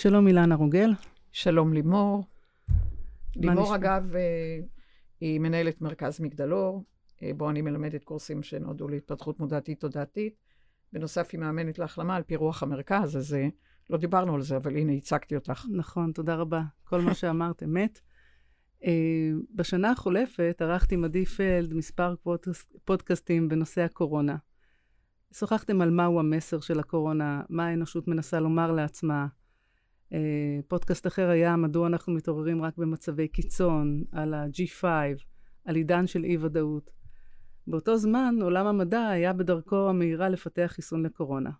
שלום אילנה רוגל. שלום לימור. לימור, אגב, אה, היא מנהלת מרכז מגדלור, אה, בו אני מלמדת קורסים שנועדו להתפתחות מודעתית תודעתית. בנוסף, היא מאמנת להחלמה על פי רוח המרכז, אז אה, לא דיברנו על זה, אבל הנה, הצגתי אותך. נכון, תודה רבה. כל מה שאמרת אמת. בשנה החולפת ערכתי עם עדי פלד מספר פודקאסטים בנושא הקורונה. שוחחתם על מהו המסר של הקורונה, מה האנושות מנסה לומר לעצמה, פודקאסט אחר היה מדוע אנחנו מתעוררים רק במצבי קיצון, על ה-G5, על עידן של אי-ודאות. באותו זמן עולם המדע היה בדרכו המהירה לפתח חיסון לקורונה.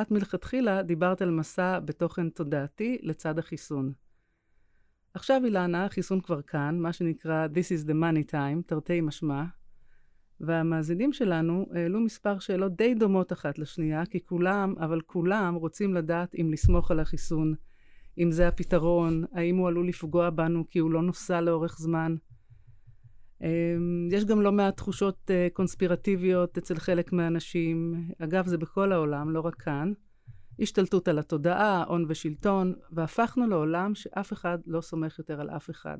את מלכתחילה דיברת על מסע בתוכן תודעתי לצד החיסון. עכשיו אילנה, החיסון כבר כאן, מה שנקרא This is the money time, תרתי משמע, והמאזינים שלנו העלו מספר שאלות די דומות אחת לשנייה, כי כולם, אבל כולם, רוצים לדעת אם לסמוך על החיסון, אם זה הפתרון, האם הוא עלול לפגוע בנו כי הוא לא נוסע לאורך זמן. אמ, יש גם לא מעט תחושות אה, קונספירטיביות אצל חלק מהאנשים, אגב זה בכל העולם, לא רק כאן. השתלטות על התודעה, הון ושלטון, והפכנו לעולם שאף אחד לא סומך יותר על אף אחד.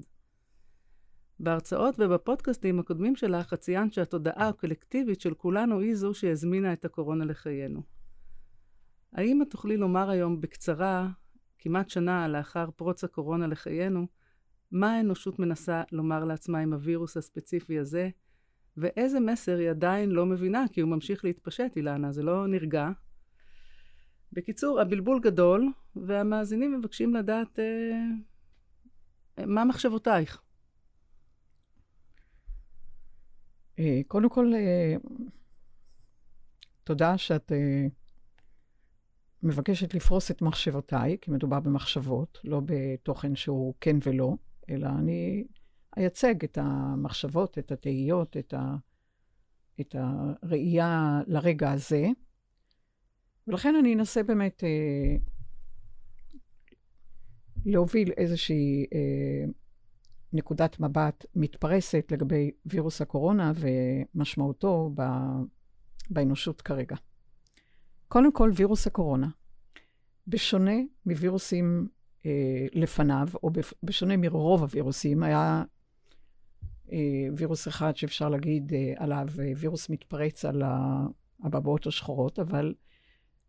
בהרצאות ובפודקאסטים הקודמים שלך, את ציינת שהתודעה הקולקטיבית של כולנו היא זו שהזמינה את הקורונה לחיינו. האם את תוכלי לומר היום בקצרה כמעט שנה לאחר פרוץ הקורונה לחיינו, מה האנושות מנסה לומר לעצמה עם הווירוס הספציפי הזה, ואיזה מסר היא עדיין לא מבינה, כי הוא ממשיך להתפשט, אילנה, זה לא נרגע. בקיצור, הבלבול גדול, והמאזינים מבקשים לדעת אה, מה מחשבותייך. אה, קודם כל, אה, תודה שאת אה, מבקשת לפרוס את מחשבותיי, כי מדובר במחשבות, לא בתוכן שהוא כן ולא, אלא אני אייצג את המחשבות, את התהיות, את, ה, את הראייה לרגע הזה. ולכן אני אנסה באמת אה, להוביל איזושהי אה, נקודת מבט מתפרסת לגבי וירוס הקורונה ומשמעותו ב, באנושות כרגע. קודם כל, וירוס הקורונה. בשונה מווירוסים אה, לפניו, או בשונה מרוב הווירוסים, היה אה, וירוס אחד שאפשר להגיד אה, עליו אה, וירוס מתפרץ על הבבאות השחורות, אבל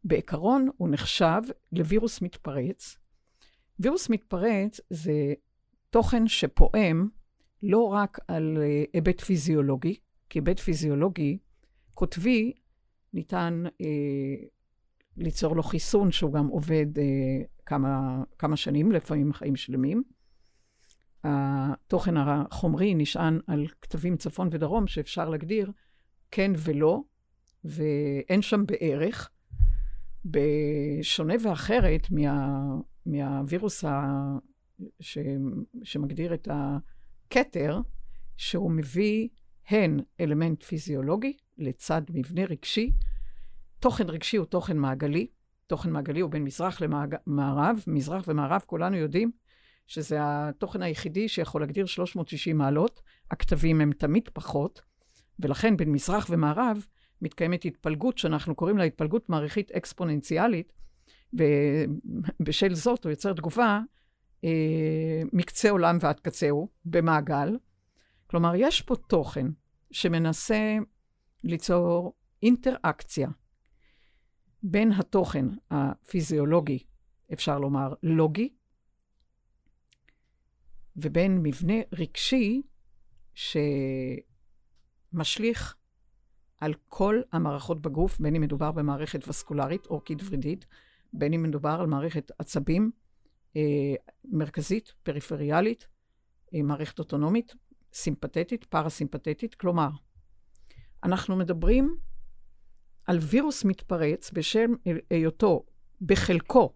בעיקרון הוא נחשב לווירוס מתפרץ. וירוס מתפרץ זה תוכן שפועם לא רק על אה, היבט פיזיולוגי, כי היבט פיזיולוגי קוטבי ניתן אה, ליצור לו חיסון שהוא גם עובד אה, כמה, כמה שנים, לפעמים חיים שלמים. התוכן החומרי נשען על כתבים צפון ודרום שאפשר להגדיר כן ולא, ואין שם בערך. בשונה ואחרת מה, מהווירוס ה, ש, שמגדיר את הכתר, שהוא מביא הן אלמנט פיזיולוגי לצד מבנה רגשי. תוכן רגשי הוא תוכן מעגלי. תוכן מעגלי הוא בין מזרח למערב. מזרח ומערב, כולנו יודעים שזה התוכן היחידי שיכול להגדיר 360 מעלות. הכתבים הם תמיד פחות, ולכן בין מזרח ומערב מתקיימת התפלגות שאנחנו קוראים לה התפלגות מעריכית אקספוננציאלית, ובשל זאת הוא יוצר תגובה אה, מקצה עולם ועד קצהו, במעגל. כלומר, יש פה תוכן שמנסה ליצור אינטראקציה בין התוכן הפיזיולוגי, אפשר לומר לוגי, ובין מבנה רגשי שמשליך על כל המערכות בגוף, בין אם מדובר במערכת וסקולרית או ורידית, בין אם מדובר על מערכת עצבים אה, מרכזית, פריפריאלית, אה, מערכת אוטונומית, סימפתטית, פרסימפתטית, כלומר, אנחנו מדברים על וירוס מתפרץ בשם היותו בחלקו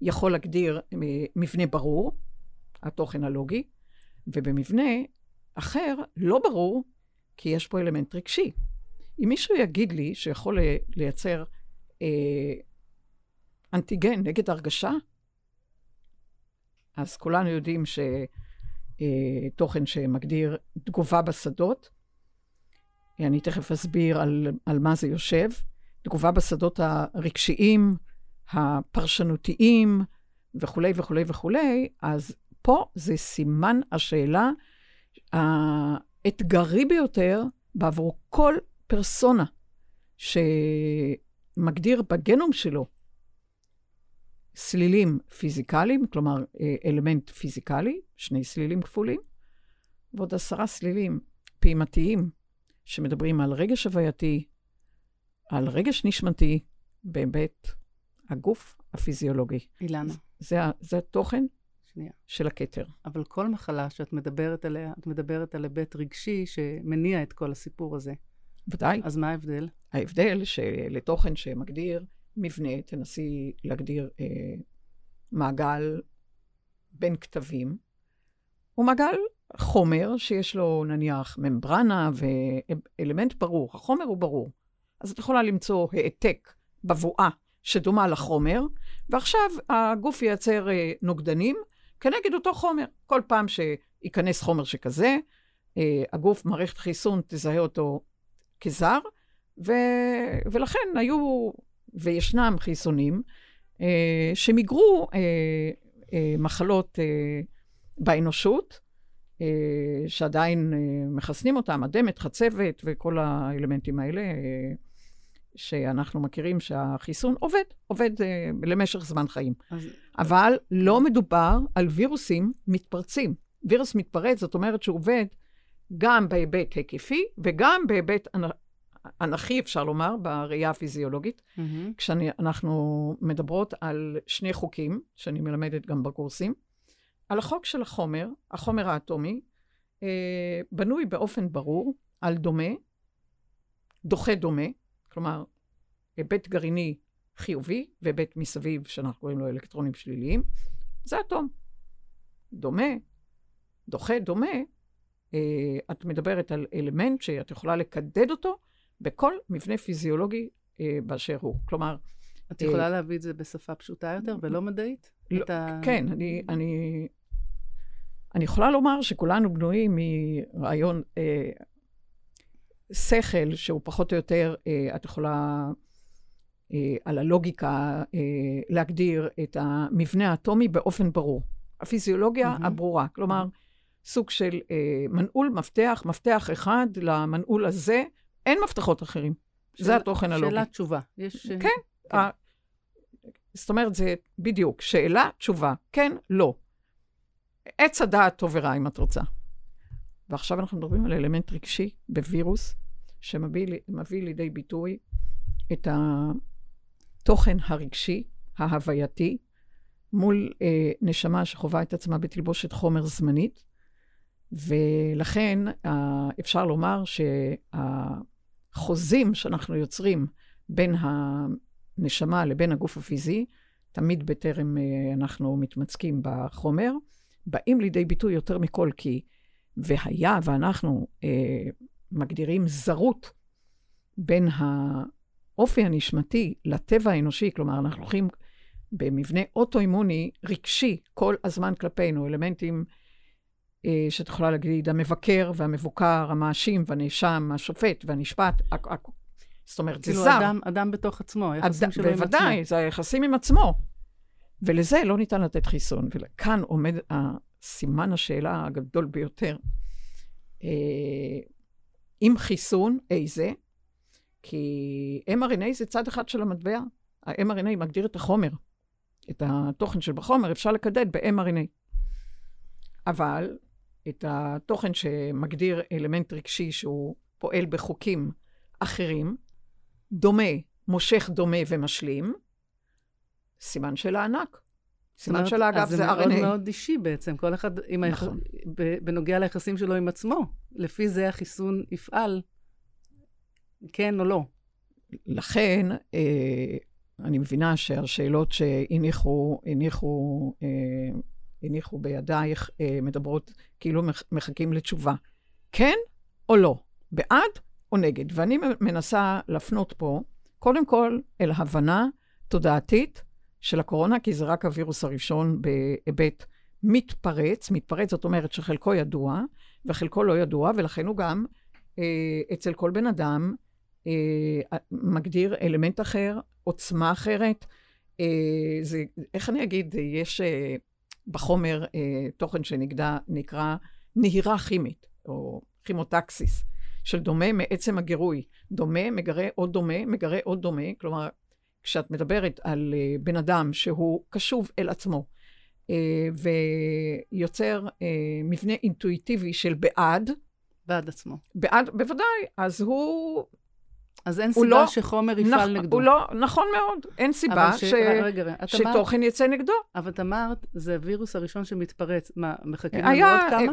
יכול להגדיר אה, מבנה ברור, התוכן הלוגי, ובמבנה אחר לא ברור, כי יש פה אלמנט רגשי. אם מישהו יגיד לי שיכול לייצר אה, אנטיגן נגד הרגשה, אז כולנו יודעים שתוכן אה, שמגדיר תגובה בשדות, אני תכף אסביר על, על מה זה יושב. תגובה בשדות הרגשיים, הפרשנותיים, וכולי וכולי וכולי, אז פה זה סימן השאלה האתגרי ביותר בעבור כל פרסונה שמגדיר בגנום שלו סלילים פיזיקליים, כלומר אה, אלמנט פיזיקלי, שני סלילים כפולים, ועוד עשרה סלילים פעימתיים שמדברים על רגש הווייתי, על רגש נשמתי, בהיבט הגוף הפיזיולוגי. אילנה. זה, זה התוכן שנייה. של הכתר. אבל כל מחלה שאת מדברת עליה, את מדברת על היבט רגשי שמניע את כל הסיפור הזה. ודאי. אז מה ההבדל? ההבדל שלתוכן שמגדיר מבנה, תנסי להגדיר אה, מעגל בין כתבים, הוא מעגל חומר שיש לו נניח ממברנה ואלמנט ברור, החומר הוא ברור. אז את יכולה למצוא העתק בבואה שדומה לחומר, ועכשיו הגוף ייצר אה, נוגדנים כנגד אותו חומר. כל פעם שייכנס חומר שכזה, אה, הגוף, מערכת חיסון, תזהה אותו כזר, ו... ולכן היו וישנם חיסונים אה, שמיגרו אה, אה, מחלות אה, באנושות, אה, שעדיין אה, מחסנים אותם, אדמת, חצבת וכל האלמנטים האלה, אה, שאנחנו מכירים שהחיסון עובד, עובד אה, למשך זמן חיים. אז... אבל לא מדובר על וירוסים מתפרצים. וירוס מתפרץ, זאת אומרת שהוא עובד גם בהיבט היקפי וגם בהיבט אנכי, אפשר לומר, בראייה הפיזיולוגית. Mm-hmm. כשאנחנו מדברות על שני חוקים, שאני מלמדת גם בקורסים, על החוק של החומר, החומר האטומי, אה, בנוי באופן ברור על דומה, דוחה דומה, כלומר, היבט גרעיני חיובי והיבט מסביב, שאנחנו קוראים לו אלקטרונים שליליים, זה אטום. דומה, דוחה דומה, אה, את מדברת על אלמנט שאת יכולה לקדד אותו בכל מבנה פיזיולוגי אה, באשר הוא. כלומר... את יכולה אה, להביא את זה בשפה פשוטה יותר ולא מדעית? לא, ה... כן, אני, אני, אני יכולה לומר שכולנו בנויים מרעיון אה, שכל, שהוא פחות או יותר, אה, את יכולה אה, על הלוגיקה אה, להגדיר את המבנה האטומי באופן ברור. הפיזיולוגיה mm-hmm. הברורה. כלומר, סוג של אה, מנעול, מפתח, מפתח אחד למנעול הזה, אין מפתחות אחרים. שאל, זה התוכן הלוגי. שאלה תשובה. יש... כן. כן. ה... זאת אומרת, זה בדיוק, שאלה, תשובה, כן, לא. עץ הדעת טוב ורע, אם את רוצה. ועכשיו אנחנו מדברים על אלמנט רגשי בווירוס, שמביא לידי ביטוי את התוכן הרגשי, ההווייתי, מול אה, נשמה שחווה את עצמה בתלבושת חומר זמנית, ולכן אה, אפשר לומר שהחוזים שאנחנו יוצרים בין הנשמה לבין הגוף הפיזי, תמיד בטרם אה, אנחנו מתמצקים בחומר, באים לידי ביטוי יותר מכל, כי והיה ואנחנו אה, מגדירים זרות בין האופי הנשמתי לטבע האנושי, כלומר, אנחנו הולכים במבנה אוטואימוני רגשי כל הזמן כלפינו, אלמנטים שאת יכולה להגיד, המבקר והמבוקר, המאשים והנאשם, השופט והנשפט, זאת אומרת, זה זר. כאילו אדם, אדם בתוך עצמו, היחסים שלו עם עצמו. בוודאי, זה היחסים עם עצמו. ולזה לא ניתן לתת חיסון. וכאן עומד סימן השאלה הגדול ביותר. אה, עם חיסון, איזה? כי mRNA זה צד אחד של המטבע. ה-mRNA מגדיר את החומר, את התוכן של בחומר, אפשר לקדד ב-mRNA. אבל את התוכן שמגדיר אלמנט רגשי שהוא פועל בחוקים אחרים, דומה, מושך דומה ומשלים, סימן של הענק. סימן של האגף זה RNA. אז זה מאוד מאוד אישי בעצם, כל אחד עם נכון. היח... בנוגע ליחסים שלו עם עצמו. לפי זה החיסון יפעל, כן או לא. לכן, אה, אני מבינה שהשאלות שהניחו, הניחו, אה, הניחו בידייך אה, מדברות כאילו מחכים לתשובה. כן או לא? בעד או נגד? ואני מנסה להפנות פה, קודם כל, אל הבנה תודעתית של הקורונה, כי זה רק הווירוס הראשון בהיבט מתפרץ. מתפרץ, זאת אומרת שחלקו ידוע וחלקו לא ידוע, ולכן הוא גם אה, אצל כל בן אדם אה, מגדיר אלמנט אחר, עוצמה אחרת, זה, איך אני אגיד, יש בחומר אה, תוכן שנקרא נהירה כימית, או כימוטקסיס, של דומה מעצם הגירוי. דומה, מגרה עוד דומה, מגרה עוד דומה. כלומר, כשאת מדברת על אה, בן אדם שהוא קשוב אל עצמו, אה, ויוצר אה, מבנה אינטואיטיבי של בעד, בעד עצמו. בעד, בוודאי, אז הוא אז אין סיבה לא, שחומר יפעל נכ, נגדו. הוא לא, נכון מאוד, אין סיבה ש, ש, רגע, רגע, שתוכן אמר, יצא נגדו. אבל את אמרת, זה הווירוס הראשון שמתפרץ. מה, מחכים לנו עוד כמה?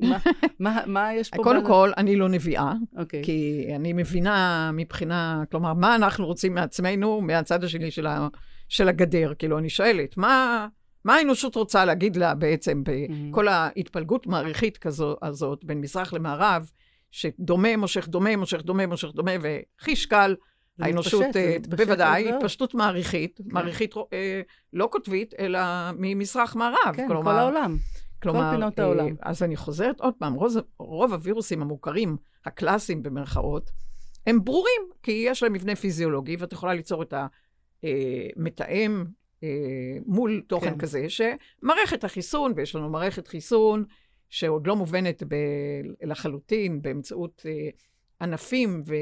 מה, מה, מה יש פה? קודם כל, אני לא נביאה, okay. אוקיי. כי אני מבינה מבחינה, כלומר, מה אנחנו רוצים מעצמנו מהצד השני של, ה, של הגדר? כאילו, אני שואלת, מה... מה האנושות רוצה להגיד לה בעצם בכל mm-hmm. ההתפלגות מעריכית כזו, הזאת בין מזרח למערב, שדומה מושך דומה, מושך דומה, מושך דומה, וחיש קל, האנושות, אה, בוודאי, התפשטות מעריכית, כן. מעריכית אה, לא קוטבית, אלא ממזרח-מערב. כן, כלומר, כל העולם. כלומר, כל פינות אה, העולם. אז אני חוזרת עוד פעם, רוב, רוב הווירוסים המוכרים, הקלאסיים במרכאות, הם ברורים, כי יש להם מבנה פיזיולוגי, ואת יכולה ליצור את המתאם אה, מול תוכן כן. כזה, שמערכת החיסון, ויש לנו מערכת חיסון, שעוד לא מובנת ב- לחלוטין באמצעות אה, ענפים ו-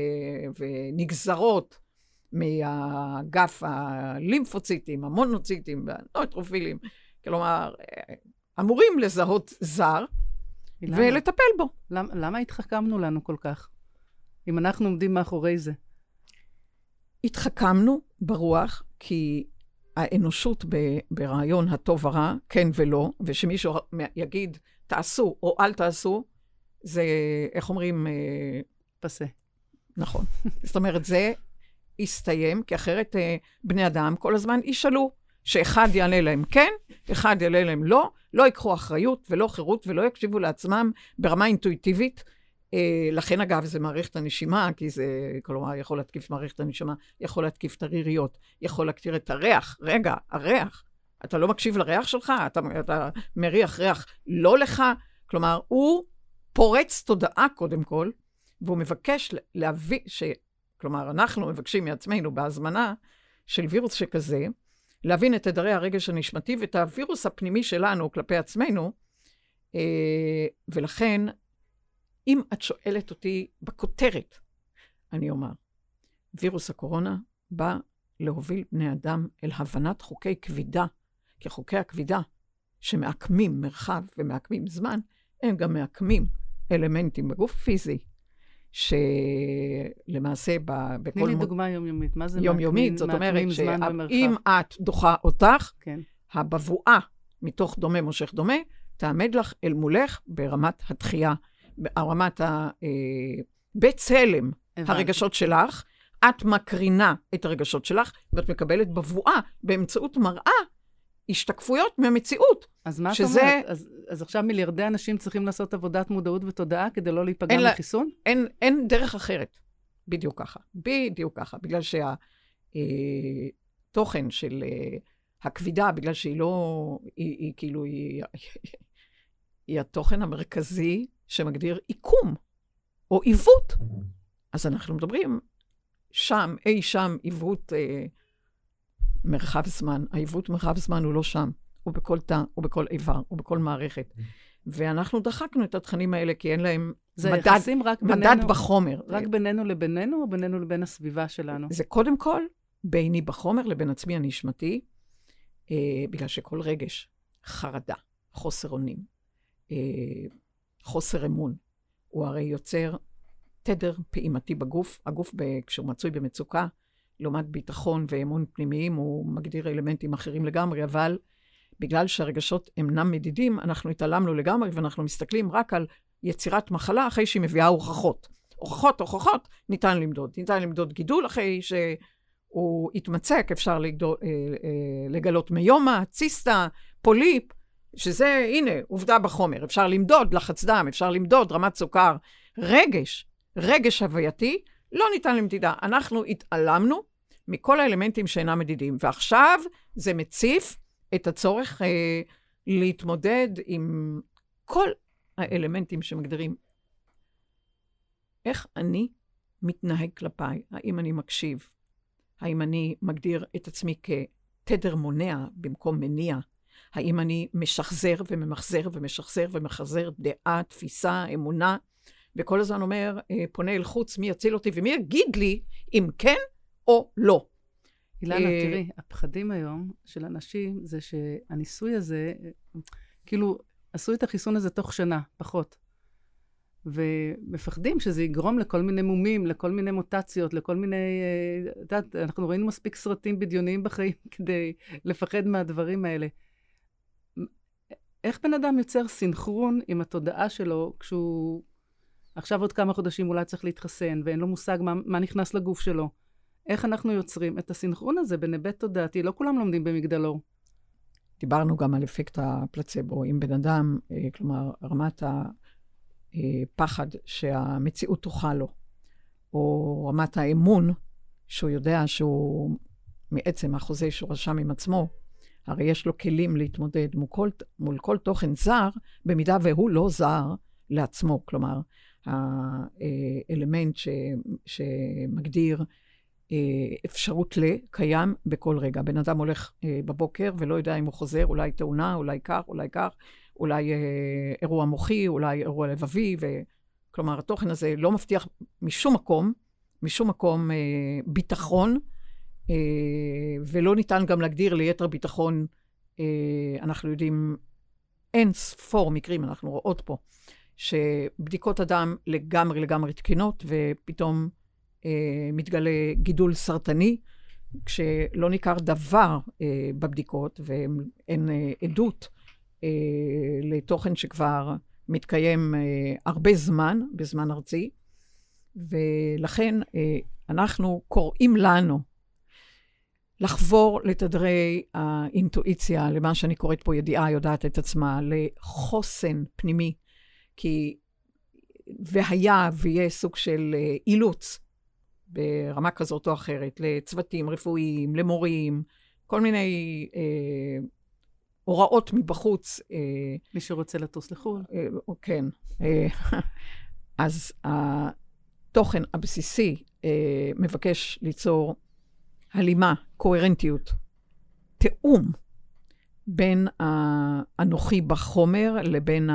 ונגזרות מהאגף הלימפוציטים, המונוציטים והנויטרופילים, כלומר, אה, אמורים לזהות זר למה? ולטפל בו. למה, למה התחכמנו לנו כל כך, אם אנחנו עומדים מאחורי זה? התחכמנו ברוח, כי האנושות ברעיון הטוב הרע, כן ולא, ושמישהו יגיד, תעשו או אל תעשו, זה, איך אומרים? אה, פסה. נכון. זאת אומרת, זה יסתיים, כי אחרת אה, בני אדם כל הזמן ישאלו, שאחד יענה להם כן, אחד יענה להם לא, לא ייקחו אחריות ולא חירות ולא יקשיבו לעצמם ברמה אינטואיטיבית. אה, לכן, אגב, זה מערכת הנשימה, כי זה, כלומר, יכול להתקיף מערכת הנשימה, יכול להתקיף את הריריות, יכול להקטיר את הריח. רגע, הריח. אתה לא מקשיב לריח שלך? אתה, אתה מריח ריח לא לך? כלומר, הוא פורץ תודעה קודם כל, והוא מבקש להביא, ש... כלומר, אנחנו מבקשים מעצמנו בהזמנה של וירוס שכזה, להבין את תדרי הרגש הנשמתי ואת הווירוס הפנימי שלנו כלפי עצמנו, אה, ולכן, אם את שואלת אותי בכותרת, אני אומר, וירוס הקורונה בא להוביל בני אדם אל הבנת חוקי כבידה כי חוקי הכבידה, שמעקמים מרחב ומעקמים זמן, הם גם מעקמים אלמנטים בגוף פיזי, שלמעשה ב, בכל... תני לי מ... דוגמה יומיומית. מה זה יומיומית? מעקמים, זאת אומרת שאם את דוחה אותך, כן. הבבואה מתוך דומה מושך דומה, תעמד לך אל מולך ברמת התחייה, ברמת ה... אה, בצלם הרגשות שלך. את מקרינה את הרגשות שלך, ואת מקבלת בבואה באמצעות מראה השתקפויות מהמציאות. אז מה שזה... את אומרת? אז, אז עכשיו מיליארדי אנשים צריכים לעשות עבודת מודעות ותודעה כדי לא להיפגע אין מחיסון? אין, אין דרך אחרת. בדיוק ככה. בדיוק ככה. בגלל שהתוכן אה, של אה, הכבידה, בגלל שהיא לא... היא, היא כאילו... היא, היא התוכן המרכזי שמגדיר עיקום, או עיוות. אז אנחנו מדברים שם, אי שם, עיוות... אה, מרחב זמן. העיוות מרחב זמן הוא לא שם, הוא בכל תא, הוא בכל איבר, הוא בכל מערכת. ואנחנו דחקנו את התכנים האלה כי אין להם זה מדד, יחסים רק מדד בינינו, בחומר. רק בינינו לבינינו או בינינו לבין הסביבה שלנו? זה קודם כל ביני בחומר לבין עצמי הנשמתי, אה, בגלל שכל רגש, חרדה, חוסר אונים, אה, חוסר אמון, הוא הרי יוצר תדר פעימתי בגוף. הגוף, ב, כשהוא מצוי במצוקה, לעומת ביטחון ואמון פנימיים, הוא מגדיר אלמנטים אחרים לגמרי, אבל בגלל שהרגשות אינם מדידים, אנחנו התעלמנו לגמרי ואנחנו מסתכלים רק על יצירת מחלה אחרי שהיא מביאה הוכחות. הוכחות, הוכחות, ניתן למדוד. ניתן למדוד גידול אחרי שהוא התמצק, אפשר לגדול, אה, אה, לגלות מיומה, ציסטה, פוליפ, שזה, הנה, עובדה בחומר. אפשר למדוד לחץ דם, אפשר למדוד רמת סוכר. רגש, רגש הווייתי, לא ניתן למדידה. אנחנו התעלמנו מכל האלמנטים שאינם מדידים, ועכשיו זה מציף את הצורך אה, להתמודד עם כל האלמנטים שמגדירים איך אני מתנהג כלפיי, האם אני מקשיב, האם אני מגדיר את עצמי תדר מונע במקום מניע? האם אני משחזר וממחזר ומשחזר ומחזר דעה, תפיסה, אמונה, וכל הזמן אומר, אה, פונה אל חוץ, מי יציל אותי ומי יגיד לי אם כן או לא. אילנה, אה, תראי, הפחדים היום של אנשים זה שהניסוי הזה, כאילו, עשו את החיסון הזה תוך שנה, פחות. ומפחדים שזה יגרום לכל מיני מומים, לכל מיני מוטציות, לכל מיני... אה, את יודעת, אנחנו ראינו מספיק סרטים בדיוניים בחיים כדי לפחד מהדברים האלה. איך בן אדם יוצר סינכרון עם התודעה שלו כשהוא עכשיו עוד כמה חודשים אולי צריך להתחסן, ואין לו מושג מה, מה נכנס לגוף שלו? איך אנחנו יוצרים את הסינכרון הזה בין היבט תודעתי? לא כולם לומדים במגדלור. דיברנו גם על אפקט הפלצבו. אם בן אדם, אה, כלומר, רמת הפחד שהמציאות תוכל לו, או רמת האמון, שהוא יודע שהוא מעצם החוזה שהוא רשם עם עצמו, הרי יש לו כלים להתמודד מול כל, מול כל תוכן זר, במידה והוא לא זר לעצמו. כלומר, האלמנט ש, שמגדיר אה, אפשרות ל, קיים בכל רגע. בן אדם הולך אה, בבוקר ולא יודע אם הוא חוזר, אולי תאונה, אולי כך, אולי כך, אולי אה, אירוע מוחי, אולי אירוע לבבי, ו... כלומר, התוכן הזה לא מבטיח משום מקום, משום מקום ביטחון, ולא ניתן גם להגדיר ליתר ביטחון, אנחנו יודעים אין ספור מקרים, אנחנו רואות פה, שבדיקות הדם לגמרי לגמרי תקינות, ופתאום אה, מתגלה גידול סרטני, כשלא ניכר דבר אה, בבדיקות ואין אה, עדות אה, לתוכן שכבר מתקיים אה, הרבה זמן, בזמן ארצי, ולכן אה, אנחנו קוראים לנו לחבור לתדרי האינטואיציה, למה שאני קוראת פה ידיעה יודעת את עצמה, לחוסן פנימי, כי והיה ויהיה סוג של אה, אילוץ ברמה כזאת או אחרת, לצוותים רפואיים, למורים, כל מיני אה, הוראות מבחוץ. אה, מי שרוצה לטוס לחו"ל. אה, כן. אה, אז התוכן הבסיסי אה, מבקש ליצור הלימה, קוהרנטיות, תיאום בין האנוכי בחומר לבין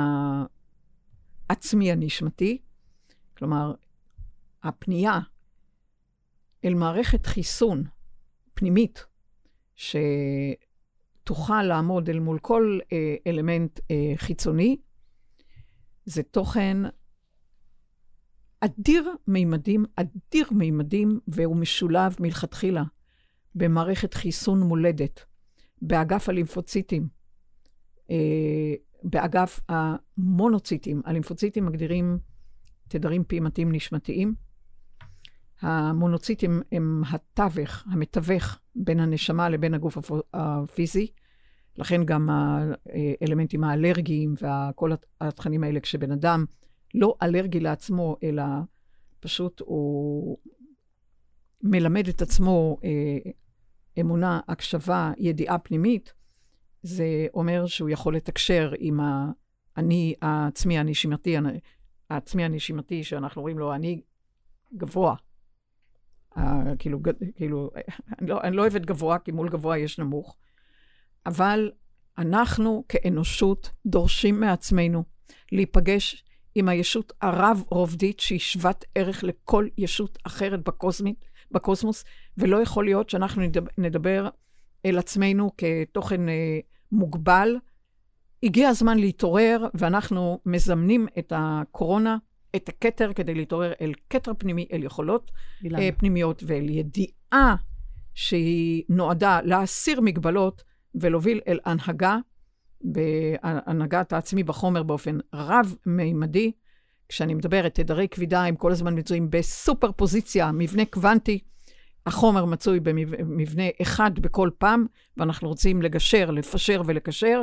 העצמי הנשמתי. כלומר, הפנייה אל מערכת חיסון פנימית, שתוכל לעמוד אל מול כל אה, אלמנט אה, חיצוני, זה תוכן אדיר מימדים, אדיר מימדים, והוא משולב מלכתחילה במערכת חיסון מולדת, באגף הלימפוציטים, אה, באגף המונוציטים. הלימפוציטים מגדירים תדרים פעימתיים נשמתיים. המונוציטים הם התווך, המתווך בין הנשמה לבין הגוף הפיזי. לכן גם האלמנטים האלרגיים וכל התכנים האלה, כשבן אדם לא אלרגי לעצמו, אלא פשוט הוא מלמד את עצמו אה, אמונה, הקשבה, ידיעה פנימית, זה אומר שהוא יכול לתקשר עם האני העצמי הנשימתי, העצמי הנשימתי, שאנחנו רואים לו אני גבוה. כאילו, כאילו אני, לא, אני לא אוהבת גבוה, כי מול גבוה יש נמוך, אבל אנחנו כאנושות דורשים מעצמנו להיפגש עם הישות הרב-רובדית שהיא שוות ערך לכל ישות אחרת בקוסמית, בקוסמוס, ולא יכול להיות שאנחנו נדבר, נדבר אל עצמנו כתוכן אה, מוגבל. הגיע הזמן להתעורר, ואנחנו מזמנים את הקורונה את הכתר כדי להתעורר אל כתר פנימי, אל יכולות אילן. אה, פנימיות ואל ידיעה שהיא נועדה להסיר מגבלות ולהוביל אל הנהגה, בהנהגת העצמי בחומר באופן רב-מימדי. כשאני מדברת, תדרי כבידה הם כל הזמן מצויים בסופר פוזיציה, מבנה קוונטי. החומר מצוי במבנה אחד בכל פעם, ואנחנו רוצים לגשר, לפשר ולקשר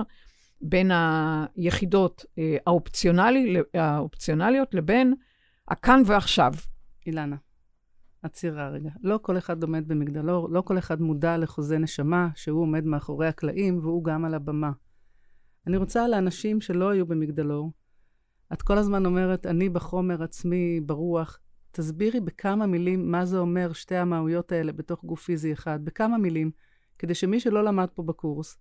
בין היחידות אה, האופציונלי, האופציונליות לבין הכאן ועכשיו. אילנה, עצירה רגע. לא כל אחד עומד במגדלור, לא כל אחד מודע לחוזה נשמה, שהוא עומד מאחורי הקלעים והוא גם על הבמה. אני רוצה לאנשים שלא היו במגדלור, את כל הזמן אומרת, אני בחומר עצמי, ברוח. תסבירי בכמה מילים מה זה אומר שתי המהויות האלה בתוך גוף פיזי אחד, בכמה מילים. כדי שמי שלא למד פה בקורס,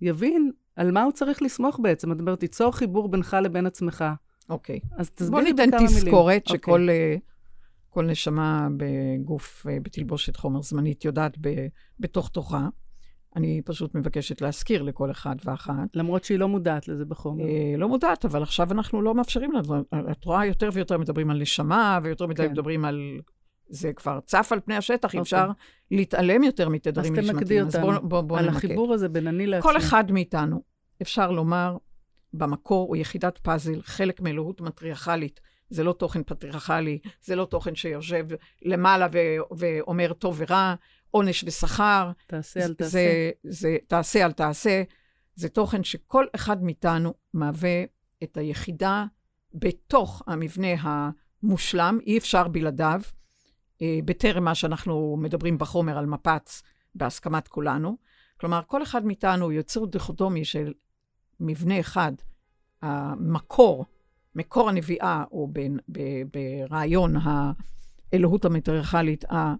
יבין על מה הוא צריך לסמוך בעצם. את אומרת, תיצור חיבור בינך לבין עצמך. אוקיי. אז בוא תסביר לי ניתן בכמה מילים. תזכורת אוקיי. שכל אה, כל נשמה בגוף, אה, בתלבושת חומר זמנית, יודעת ב- בתוך תוכה. אני פשוט מבקשת להזכיר לכל אחד ואחת. למרות שהיא לא מודעת לזה בחומר. אה, לא מודעת, אבל עכשיו אנחנו לא מאפשרים לה. דברים. את רואה יותר ויותר מדברים על נשמה, ויותר מדי כן. מדברים על... זה כבר צף על פני השטח, אי אוקיי. אפשר להתעלם יותר אז מתדרים תמקדי נשמתיים. אז בוא, אותנו בוא, בוא על נמקד. החיבור הזה בין אני לעצמי. כל אחד מאיתנו, אפשר לומר, במקור הוא יחידת פאזל, חלק מאלוהות מטריארכלית. זה לא תוכן פטריארכלי, זה לא תוכן שיושב למעלה ו- ואומר טוב ורע, עונש ושכר. תעשה על תעשה. זה, זה תעשה על תעשה. זה תוכן שכל אחד מאיתנו מהווה את היחידה בתוך המבנה המושלם, אי אפשר בלעדיו, אה, בטרם מה שאנחנו מדברים בחומר על מפץ, בהסכמת כולנו. כלומר, כל אחד מאיתנו הוא יוצר דיכוטומי של מבנה אחד, המקור, מקור הנביאה, או ב- ברעיון האלוהות המטריארכלית, ה-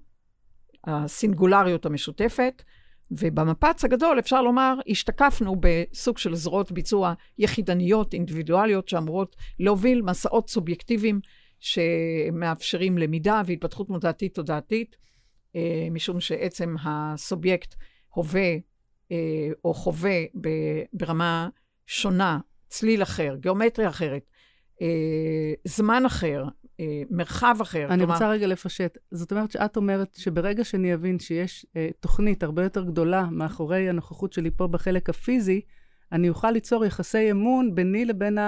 הסינגולריות המשותפת, ובמפץ הגדול אפשר לומר, השתקפנו בסוג של זרועות ביצוע יחידניות, אינדיבידואליות, שאמורות להוביל מסעות סובייקטיביים שמאפשרים למידה והתפתחות מודעתית תודעתית, אה, משום שעצם הסובייקט הווה אה, או חווה ברמה שונה, צליל אחר, גיאומטריה אחרת, זמן אחר, אה, מרחב אחר. אני כלומר, רוצה רגע לפשט. זאת אומרת שאת אומרת שברגע שאני אבין שיש אה, תוכנית הרבה יותר גדולה מאחורי הנוכחות שלי פה בחלק הפיזי, אני אוכל ליצור יחסי אמון ביני לבין.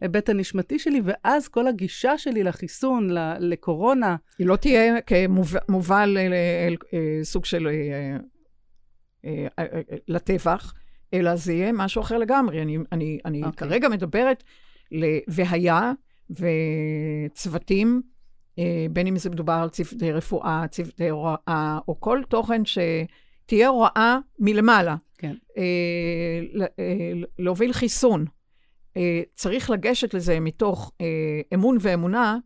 ההיבט הנשמתי שלי, ואז כל הגישה שלי לחיסון, ל- לקורונה, היא לא תהיה כמובל סוג של אה, אה, אה, אה, לטבח, אלא זה יהיה משהו אחר לגמרי. אני, אני, אני אוקיי. כרגע מדברת. והיה, וצוותים, אה, בין אם זה מדובר על צוותי רפואה, צוותי הוראה, או כל תוכן שתהיה הוראה מלמעלה. כן. אה, אה, להוביל חיסון. אה, צריך לגשת לזה מתוך אה, אמון ואמונה,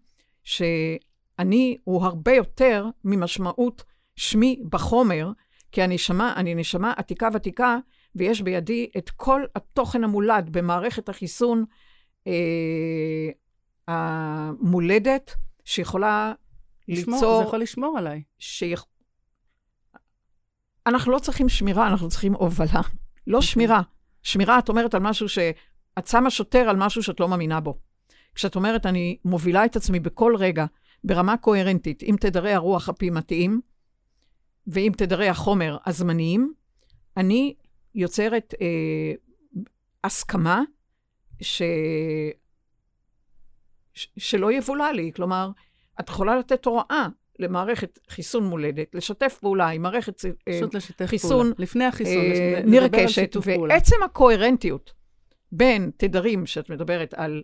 שאני הוא הרבה יותר ממשמעות שמי בחומר, כי אני נשמה, אני נשמה עתיקה ותיקה, ויש בידי את כל התוכן המולד במערכת החיסון אה, המולדת, שיכולה לשמור, ליצור... זה יכול לשמור עליי. שיכ... אנחנו לא צריכים שמירה, אנחנו צריכים הובלה. לא שמירה. שמירה, את אומרת על משהו ש... את שמה שוטר על משהו שאת לא מאמינה בו. כשאת אומרת, אני מובילה את עצמי בכל רגע, ברמה קוהרנטית, עם תדרי הרוח הפעימתיים, ועם תדרי החומר הזמניים, אני יוצרת אה, הסכמה ש... ש... שלא יבולע לי. כלומר, את יכולה לתת הוראה למערכת חיסון מולדת, לשתף פעולה עם מערכת אה, פשוט לשתף חיסון, פעולה. לפני החיסון, אה, נרכשת, שיתוף פעולה. ועצם הקוהרנטיות בין תדרים, שאת מדברת על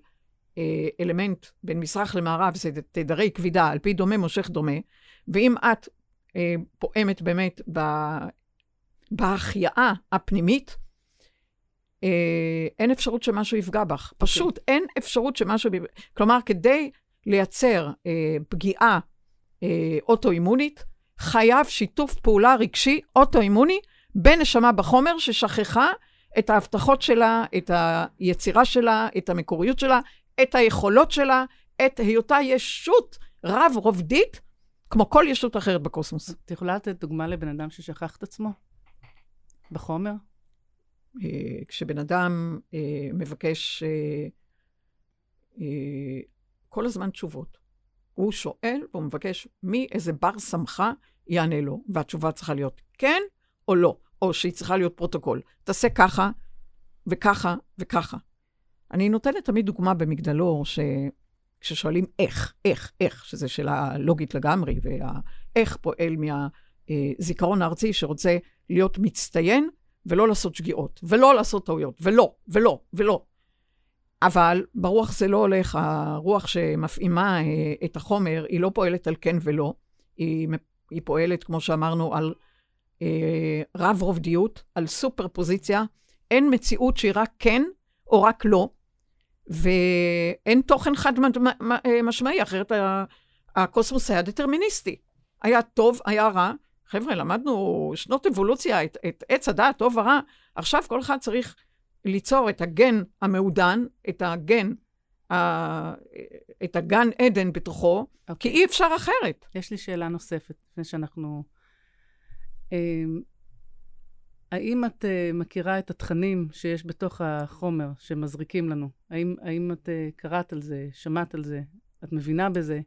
אה, אלמנט בין מזרח למערב, זה תדרי כבידה, על פי דומה מושך דומה, ואם את אה, פועמת באמת ב, בהחייאה הפנימית, אה, אין אפשרות שמשהו יפגע בך. אוקיי. פשוט אין אפשרות שמשהו... כלומר, כדי לייצר אה, פגיעה אה, אוטואימונית, חייב שיתוף פעולה רגשי אוטואימוני בין נשמה בחומר ששכחה את ההבטחות שלה, את היצירה שלה, את המקוריות שלה, את היכולות שלה, את היותה ישות רב-רובדית, כמו כל ישות אחרת בקוסמוס. את יכולה לתת דוגמה לבן אדם ששכח את עצמו? בחומר? אה, כשבן אדם אה, מבקש אה, כל הזמן תשובות, הוא שואל והוא מבקש מאיזה בר סמכא יענה לו, והתשובה צריכה להיות כן או לא, או שהיא צריכה להיות פרוטוקול. תעשה ככה וככה וככה. אני נותנת תמיד דוגמה במגדלור, ש... כששואלים איך, איך, איך, שזו שאלה לוגית לגמרי, והאיך פועל מהזיכרון הארצי שרוצה להיות מצטיין ולא לעשות שגיאות, ולא לעשות טעויות, ולא, ולא, ולא. אבל ברוח זה לא הולך, הרוח שמפעימה אה, את החומר, היא לא פועלת על כן ולא, היא, היא פועלת, כמו שאמרנו, על אה, רב-רובדיות, על סופר פוזיציה. אין מציאות שהיא רק כן או רק לא, ואין תוכן חד משמעי, אחרת הקוסמוס היה דטרמיניסטי. היה טוב, היה רע, חבר'ה, למדנו שנות אבולוציה, את, את עץ הדעת, טוב ורע, עכשיו כל אחד צריך ליצור את הגן המעודן, את הגן, ה, את הגן עדן בתוכו, okay. כי אוקיי. אי אפשר אחרת. יש לי שאלה נוספת, לפני שאנחנו... אמ, האם את uh, מכירה את התכנים שיש בתוך החומר שמזריקים לנו? האם, האם את uh, קראת על זה, שמעת על זה, את מבינה בזה?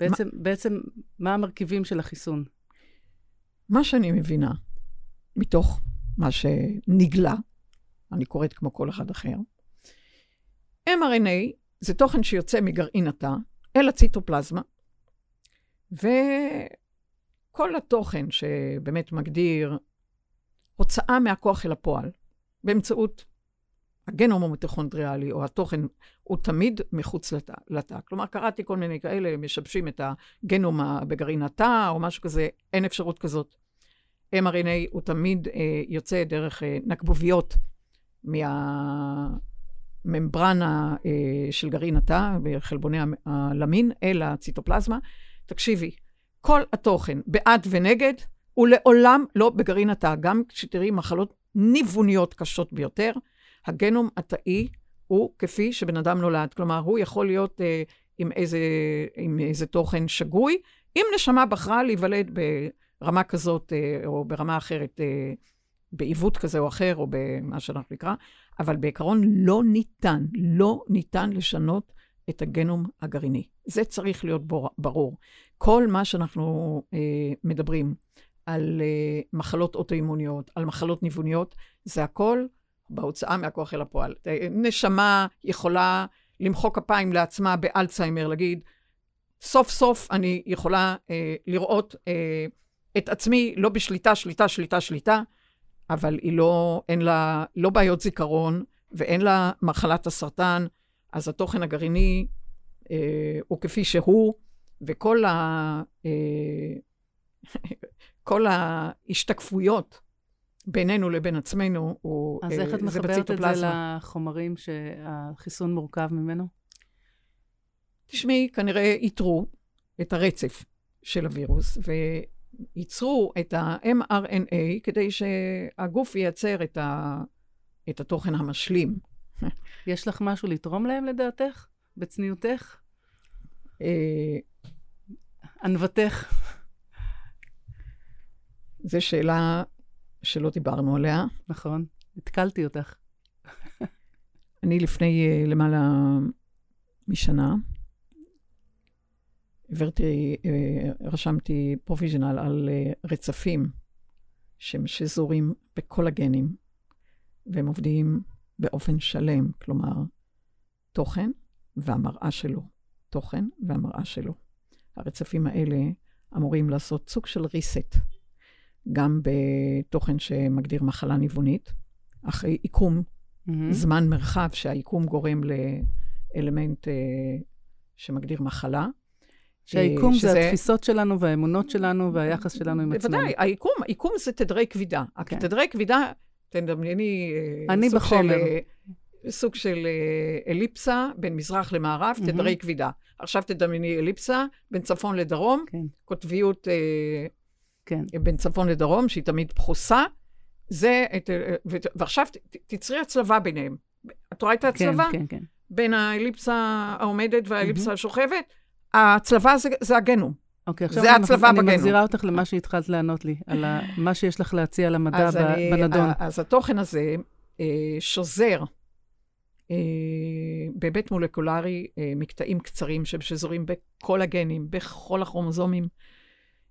בעצם, מה? בעצם, מה המרכיבים של החיסון? מה שאני מבינה, מתוך מה שנגלה, אני קוראת כמו כל אחד אחר, mRNA זה תוכן שיוצא מגרעין התא אל הציטופלזמה, וכל התוכן שבאמת מגדיר הוצאה מהכוח אל הפועל, באמצעות הגנום המיטוכונדריאלי, או התוכן, הוא תמיד מחוץ לתא. לתא. כלומר, קראתי כל מיני כאלה, משבשים את הגנום בגרעין התא, או משהו כזה, אין אפשרות כזאת. mRNA הוא תמיד אה, יוצא דרך אה, נקבוביות מהממברנה אה, של גרעין התא, בחלבוני הלמין, אל הציטופלזמה. תקשיבי, כל התוכן, בעד ונגד, הוא לעולם לא בגרעין התא. גם כשתראי מחלות ניווניות קשות ביותר, הגנום התאי הוא כפי שבן אדם נולד. כלומר, הוא יכול להיות אה, עם, איזה, עם איזה תוכן שגוי. אם נשמה בחרה להיוולד ברמה כזאת אה, או ברמה אחרת, אה, בעיוות כזה או אחר, או במה שאנחנו נקרא, אבל בעיקרון לא ניתן, לא ניתן לשנות את הגנום הגרעיני. זה צריך להיות ברור. כל מה שאנחנו אה, מדברים על אה, מחלות אוטואימוניות, על מחלות ניווניות, זה הכל בהוצאה מהכוח אל הפועל. נשמה יכולה למחוא כפיים לעצמה באלצהיימר, להגיד, סוף סוף אני יכולה אה, לראות אה, את עצמי לא בשליטה, שליטה, שליטה, שליטה, אבל היא לא, אין לה לא בעיות זיכרון ואין לה מחלת הסרטן, אז התוכן הגרעיני אה, הוא כפי שהוא, וכל ה... אה, כל ההשתקפויות בינינו לבין עצמנו, הוא, אז איך את אה, מחברת את זה לחומרים שהחיסון מורכב ממנו? תשמעי, כנראה איתרו את הרצף של הווירוס, וייצרו את ה-mRNA כדי שהגוף ייצר את, ה... את התוכן המשלים. יש לך משהו לתרום להם לדעתך? בצניעותך? אה, ענוותך? זו שאלה שלא דיברנו עליה. נכון, התקלתי אותך. אני לפני uh, למעלה משנה, העברתי, uh, רשמתי פרוביז'נל על uh, רצפים שזורים בכל הגנים, והם עובדים באופן שלם, כלומר, תוכן והמראה שלו. תוכן והמראה שלו. הרצפים האלה אמורים לעשות סוג של reset גם בתוכן שמגדיר מחלה ניוונית, אחרי עיקום, mm-hmm. זמן מרחב שהעיקום גורם לאלמנט uh, שמגדיר מחלה. שהעיקום שזה... זה התפיסות שלנו והאמונות שלנו והיחס שלנו עם עצמנו. בוודאי, העיקום, העיקום זה תדרי כבידה. כן. תדרי כבידה, תדמייני... אה, אני בחומר. של, אה, סוג של אליפסה בין מזרח למערב, mm-hmm. תדרי כבידה. עכשיו תדמייני אליפסה בין צפון לדרום, כן. קוטביות כן. בין צפון לדרום, שהיא תמיד פחוסה. זה, את, ועכשיו תצרי הצלבה ביניהם. את רואה את ההצלבה? כן, כן, כן. בין האליפסה העומדת והאליפסה mm-hmm. השוכבת? ההצלבה זה, זה הגנום. אוקיי, עכשיו זה אני, הצלבה אני. מחזירה אותך למה שהתחלת לענות לי, על ה, מה שיש לך להציע למדע ב, אני, בנדון. אז התוכן הזה אה, שוזר אה, בהיבט מולקולרי אה, מקטעים קצרים ששזורים בכל הגנים, בכל הכרומוזומים.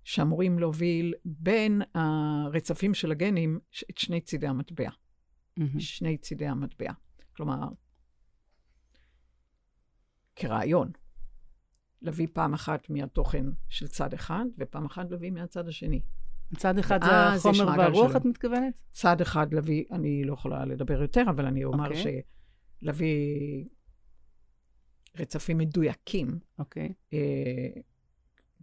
שאמורים להוביל בין הרצפים של הגנים את שני צידי המטבע. Mm-hmm. שני צידי המטבע. כלומר, כרעיון, להביא פעם אחת מהתוכן של צד אחד, ופעם אחת להביא מהצד השני. צד אחד זה החומר והרוח, שלו. את מתכוונת? צד אחד להביא, אני לא יכולה לדבר יותר, אבל אני אומר okay. אוקיי. שלהביא רצפים מדויקים. אוקיי. Okay. אה,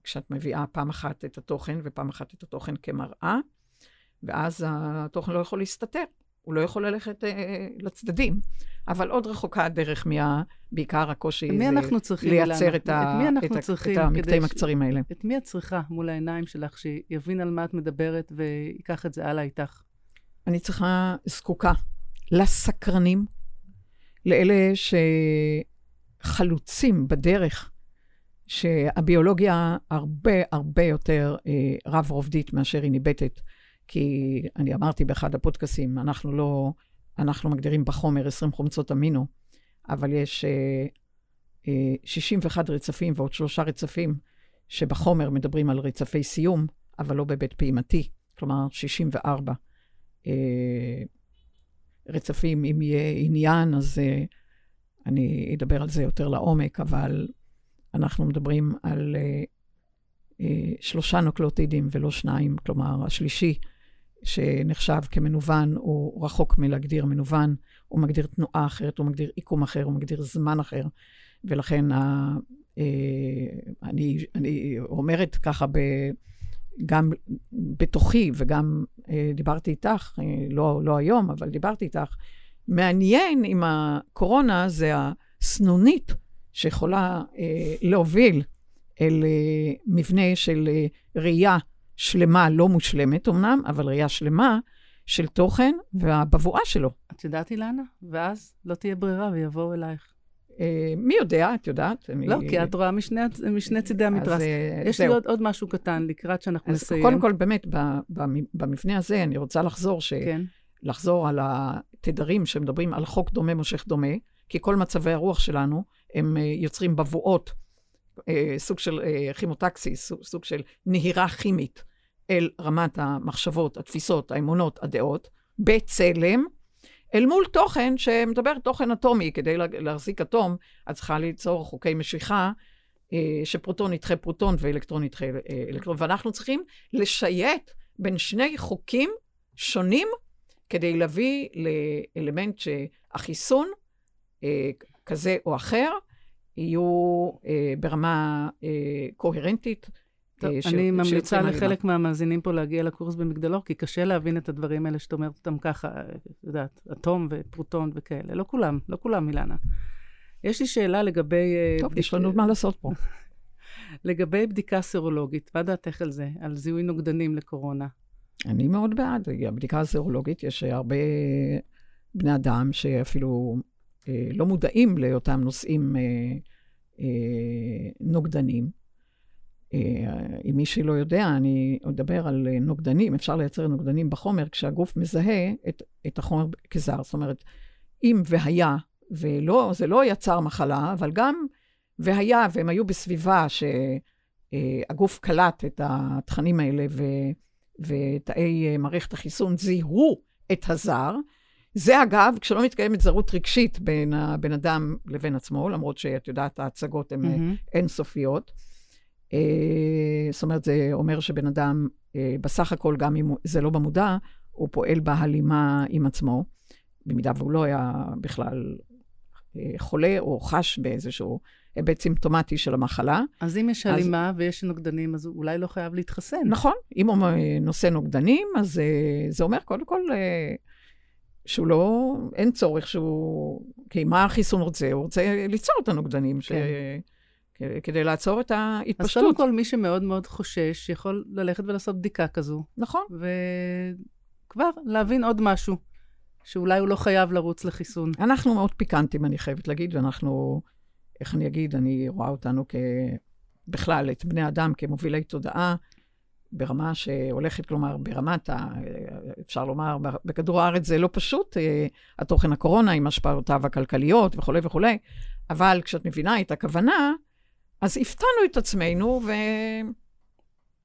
כשאת מביאה פעם אחת את התוכן ופעם אחת את התוכן כמראה, ואז התוכן לא יכול להסתתר. הוא לא יכול ללכת אה, לצדדים. אבל עוד רחוקה הדרך מה... בעיקר הקושי מי אנחנו צריכים, לייצר אילנה? את, ה... את מי אנחנו את. צריכים את המקטעים ש- הקצרים האלה. את מי את צריכה מול העיניים שלך, שיבין על מה את מדברת ויקח את זה הלאה איתך? אני צריכה, זקוקה לסקרנים, לאלה שחלוצים בדרך, שהביולוגיה הרבה הרבה יותר אה, רב-רובדית מאשר היא ניבטת. כי אני אמרתי באחד הפודקאסים, אנחנו לא, אנחנו מגדירים בחומר 20 חומצות אמינו, אבל יש אה, אה, 61 רצפים ועוד שלושה רצפים שבחומר מדברים על רצפי סיום, אבל לא בבית פעימתי, כלומר 64. אה, רצפים, אם יהיה עניין, אז אה, אני אדבר על זה יותר לעומק, אבל אנחנו מדברים על אה, אה, שלושה נוקלוטידים ולא שניים, כלומר, השלישי, שנחשב כמנוון, הוא רחוק מלהגדיר מנוון, הוא מגדיר תנועה אחרת, הוא מגדיר עיקום אחר, הוא מגדיר זמן אחר, ולכן ה, אה, אני, אני אומרת ככה ב... גם בתוכי וגם אה, דיברתי איתך, אה, לא, לא היום, אבל דיברתי איתך, מעניין עם הקורונה זה הסנונית שיכולה אה, להוביל אל אה, מבנה של אה, ראייה שלמה, לא מושלמת אמנם, אבל ראייה שלמה של תוכן והבבואה שלו. את יודעת, אילנה? ואז לא תהיה ברירה ויבואו אלייך. אה, מי יודע, את יודעת? אני- לא, כי את רואה משני, משני צידי אז, המתרס. אה, יש לי זהו. עוד, עוד משהו קטן לקראת שאנחנו אז נסיים. קודם כל, באמת, במבנה הזה, אני רוצה לחזור, ש... כן. לחזור על התדרים שמדברים על חוק דומה מושך דומה, כי כל מצבי הרוח שלנו, הם אה, יוצרים בבואות, אה, סוג של אה, כימוטקסיס, סוג, של נהירה כימית אל רמת המחשבות, התפיסות, האמונות, הדעות, בצלם, אל מול תוכן שמדבר תוכן אטומי. כדי לה- להחזיק אטום, את צריכה ליצור חוקי משיכה, שפרוטון ידחה פרוטון ואלקטרון ידחה אלקטרון. ואנחנו צריכים לשייט בין שני חוקים שונים כדי להביא לאלמנט שהחיסון, כזה או אחר, יהיו אה, ברמה אה, קוהרנטית. טוב, אה, ש- אני ממליצה. לחלק מהמאזינים פה להגיע לקורס במגדלור, כי קשה להבין את הדברים האלה שאת אומרת אותם ככה, את יודעת, אטום ופרוטון וכאלה. לא כולם, לא כולם, אילנה. יש לי שאלה לגבי... אה, טוב, בדיק- יש לנו מה לעשות פה. לגבי בדיקה סרולוגית, מה דעתך על זה? על זיהוי נוגדנים לקורונה? אני מאוד בעד. הבדיקה הסרולוגית, יש הרבה בני אדם שאפילו אה, לא מודעים לאותם נושאים אה, אה, נוגדנים. אה, אם מי שלא יודע, אני אדבר על אה, נוגדנים. אפשר לייצר נוגדנים בחומר כשהגוף מזהה את, את החומר כזר. זאת אומרת, אם והיה, ולא, זה לא יצר מחלה, אבל גם והיה, והם היו בסביבה שהגוף קלט את התכנים האלה, ו... ותאי אה, מערכת החיסון זיהו את הזר. זה אגב, כשלא מתקיימת זרות רגשית בין הבן אדם לבין עצמו, למרות שאת יודעת, ההצגות הן מהמם. אינסופיות. אה, זאת אומרת, זה אומר שבן אדם, אה, בסך הכל, גם אם זה לא במודע, הוא פועל בהלימה עם עצמו, במידה והוא לא היה בכלל אה, חולה או חש באיזשהו היבט סימפטומטי של המחלה. אז אם יש אז- הלימה ויש נוגדנים, אז הוא אולי לא חייב להתחסן. נכון, אם הוא אה, נושא נוגדנים, אז אה, זה אומר קודם כל אה, שהוא לא, אין צורך שהוא, כי מה החיסון רוצה? הוא רוצה ליצור את הנוגדנים, ש... כ- כדי לעצור את אז ההתפשטות. קודם כל, מי שמאוד מאוד חושש, יכול ללכת ולעשות בדיקה כזו, נכון. וכבר להבין עוד משהו, שאולי הוא לא חייב לרוץ לחיסון. אנחנו מאוד פיקנטים, אני חייבת להגיד, ואנחנו, איך אני אגיד, אני רואה אותנו כ... בכלל, את בני אדם כמובילי תודעה, ברמה שהולכת, כלומר, ברמת ה... אפשר לומר, בכדור הארץ זה לא פשוט, אה, התוכן הקורונה עם השפעותיו הכלכליות וכולי וכולי, אבל כשאת מבינה את הכוונה, אז הפתענו את עצמנו,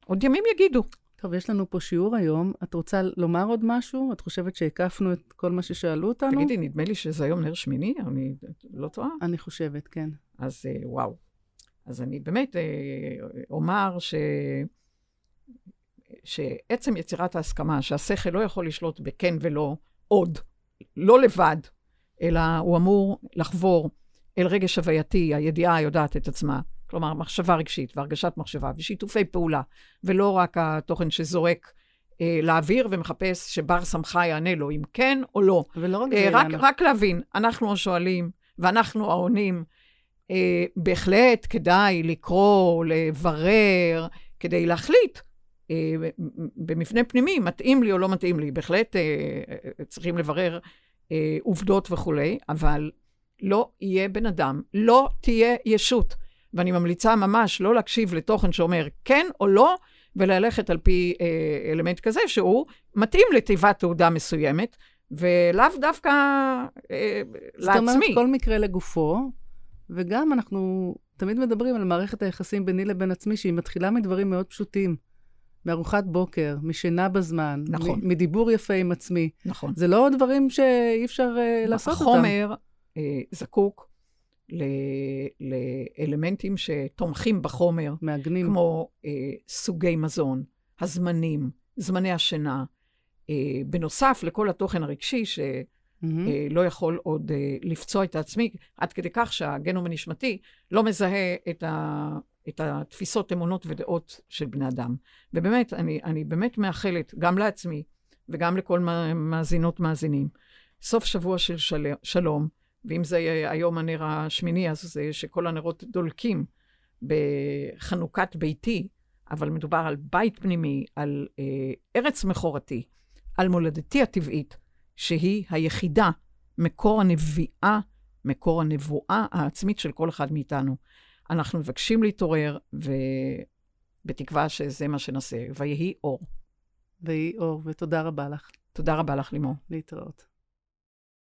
ועוד ימים יגידו. טוב, יש לנו פה שיעור היום. את רוצה לומר עוד משהו? את חושבת שהקפנו את כל מה ששאלו אותנו? תגידי, נדמה לי שזה היום נר שמיני, אני לא טועה. אני חושבת, כן. אז אה, וואו. אז אני באמת אה, אומר ש... שעצם יצירת ההסכמה, שהשכל לא יכול לשלוט בכן ולא עוד, לא לבד, אלא הוא אמור לחבור אל רגש הווייתי, הידיעה היודעת את עצמה. כלומר, מחשבה רגשית והרגשת מחשבה ושיתופי פעולה, ולא רק התוכן שזורק אה, לאוויר ומחפש שבר סמכה יענה לו אם כן או לא. ולא רק אה, זה, רק, אילנה. רק להבין, אנחנו השואלים ואנחנו העונים. אה, בהחלט כדאי לקרוא, לברר, כדי להחליט אה, במבנה פנימי, מתאים לי או לא מתאים לי. בהחלט אה, אה, צריכים לברר עובדות וכולי, אבל לא יהיה בן אדם, לא תהיה ישות. ואני ממליצה ממש לא להקשיב לתוכן שאומר כן או לא, וללכת על פי אה, אלמנט כזה שהוא מתאים לתיבת תעודה מסוימת, ולאו דווקא אה, זאת אומרת, לעצמי. כל מקרה לגופו, וגם אנחנו תמיד מדברים על מערכת היחסים ביני לבין עצמי, שהיא מתחילה מדברים מאוד פשוטים. מארוחת בוקר, משינה בזמן, נכון. מדיבור יפה עם עצמי. נכון. זה לא דברים שאי אפשר uh, לעשות אותם. החומר אה, זקוק ל- לאלמנטים שתומכים בחומר, מעגנים. כמו אה, סוגי מזון, הזמנים, זמני השינה, אה, בנוסף לכל התוכן הרגשי שלא מהמם. לא יכול עוד אה, לפצוע את עצמי, עד כדי כך שהגנום הנשמתי לא מזהה את, ה, את התפיסות, אמונות ודעות של בני אדם. ובאמת, אני, אני באמת מאחלת גם לעצמי וגם לכל מאזינות מאזינים, סוף שבוע של של, שלום, ואם זה היום הנר השמיני, אז זה שכל הנרות דולקים בחנוכת ביתי, אבל מדובר על בית פנימי, על אה, ארץ מכורתי, על מולדתי הטבעית, שהיא היחידה, מקור הנביאה, מקור הנבואה העצמית של כל אחד מאיתנו. אנחנו מבקשים להתעורר, ובתקווה שזה מה שנעשה. ויהי אור. ויהי אור, ותודה רבה לך. תודה רבה לך, לימור. להתראות.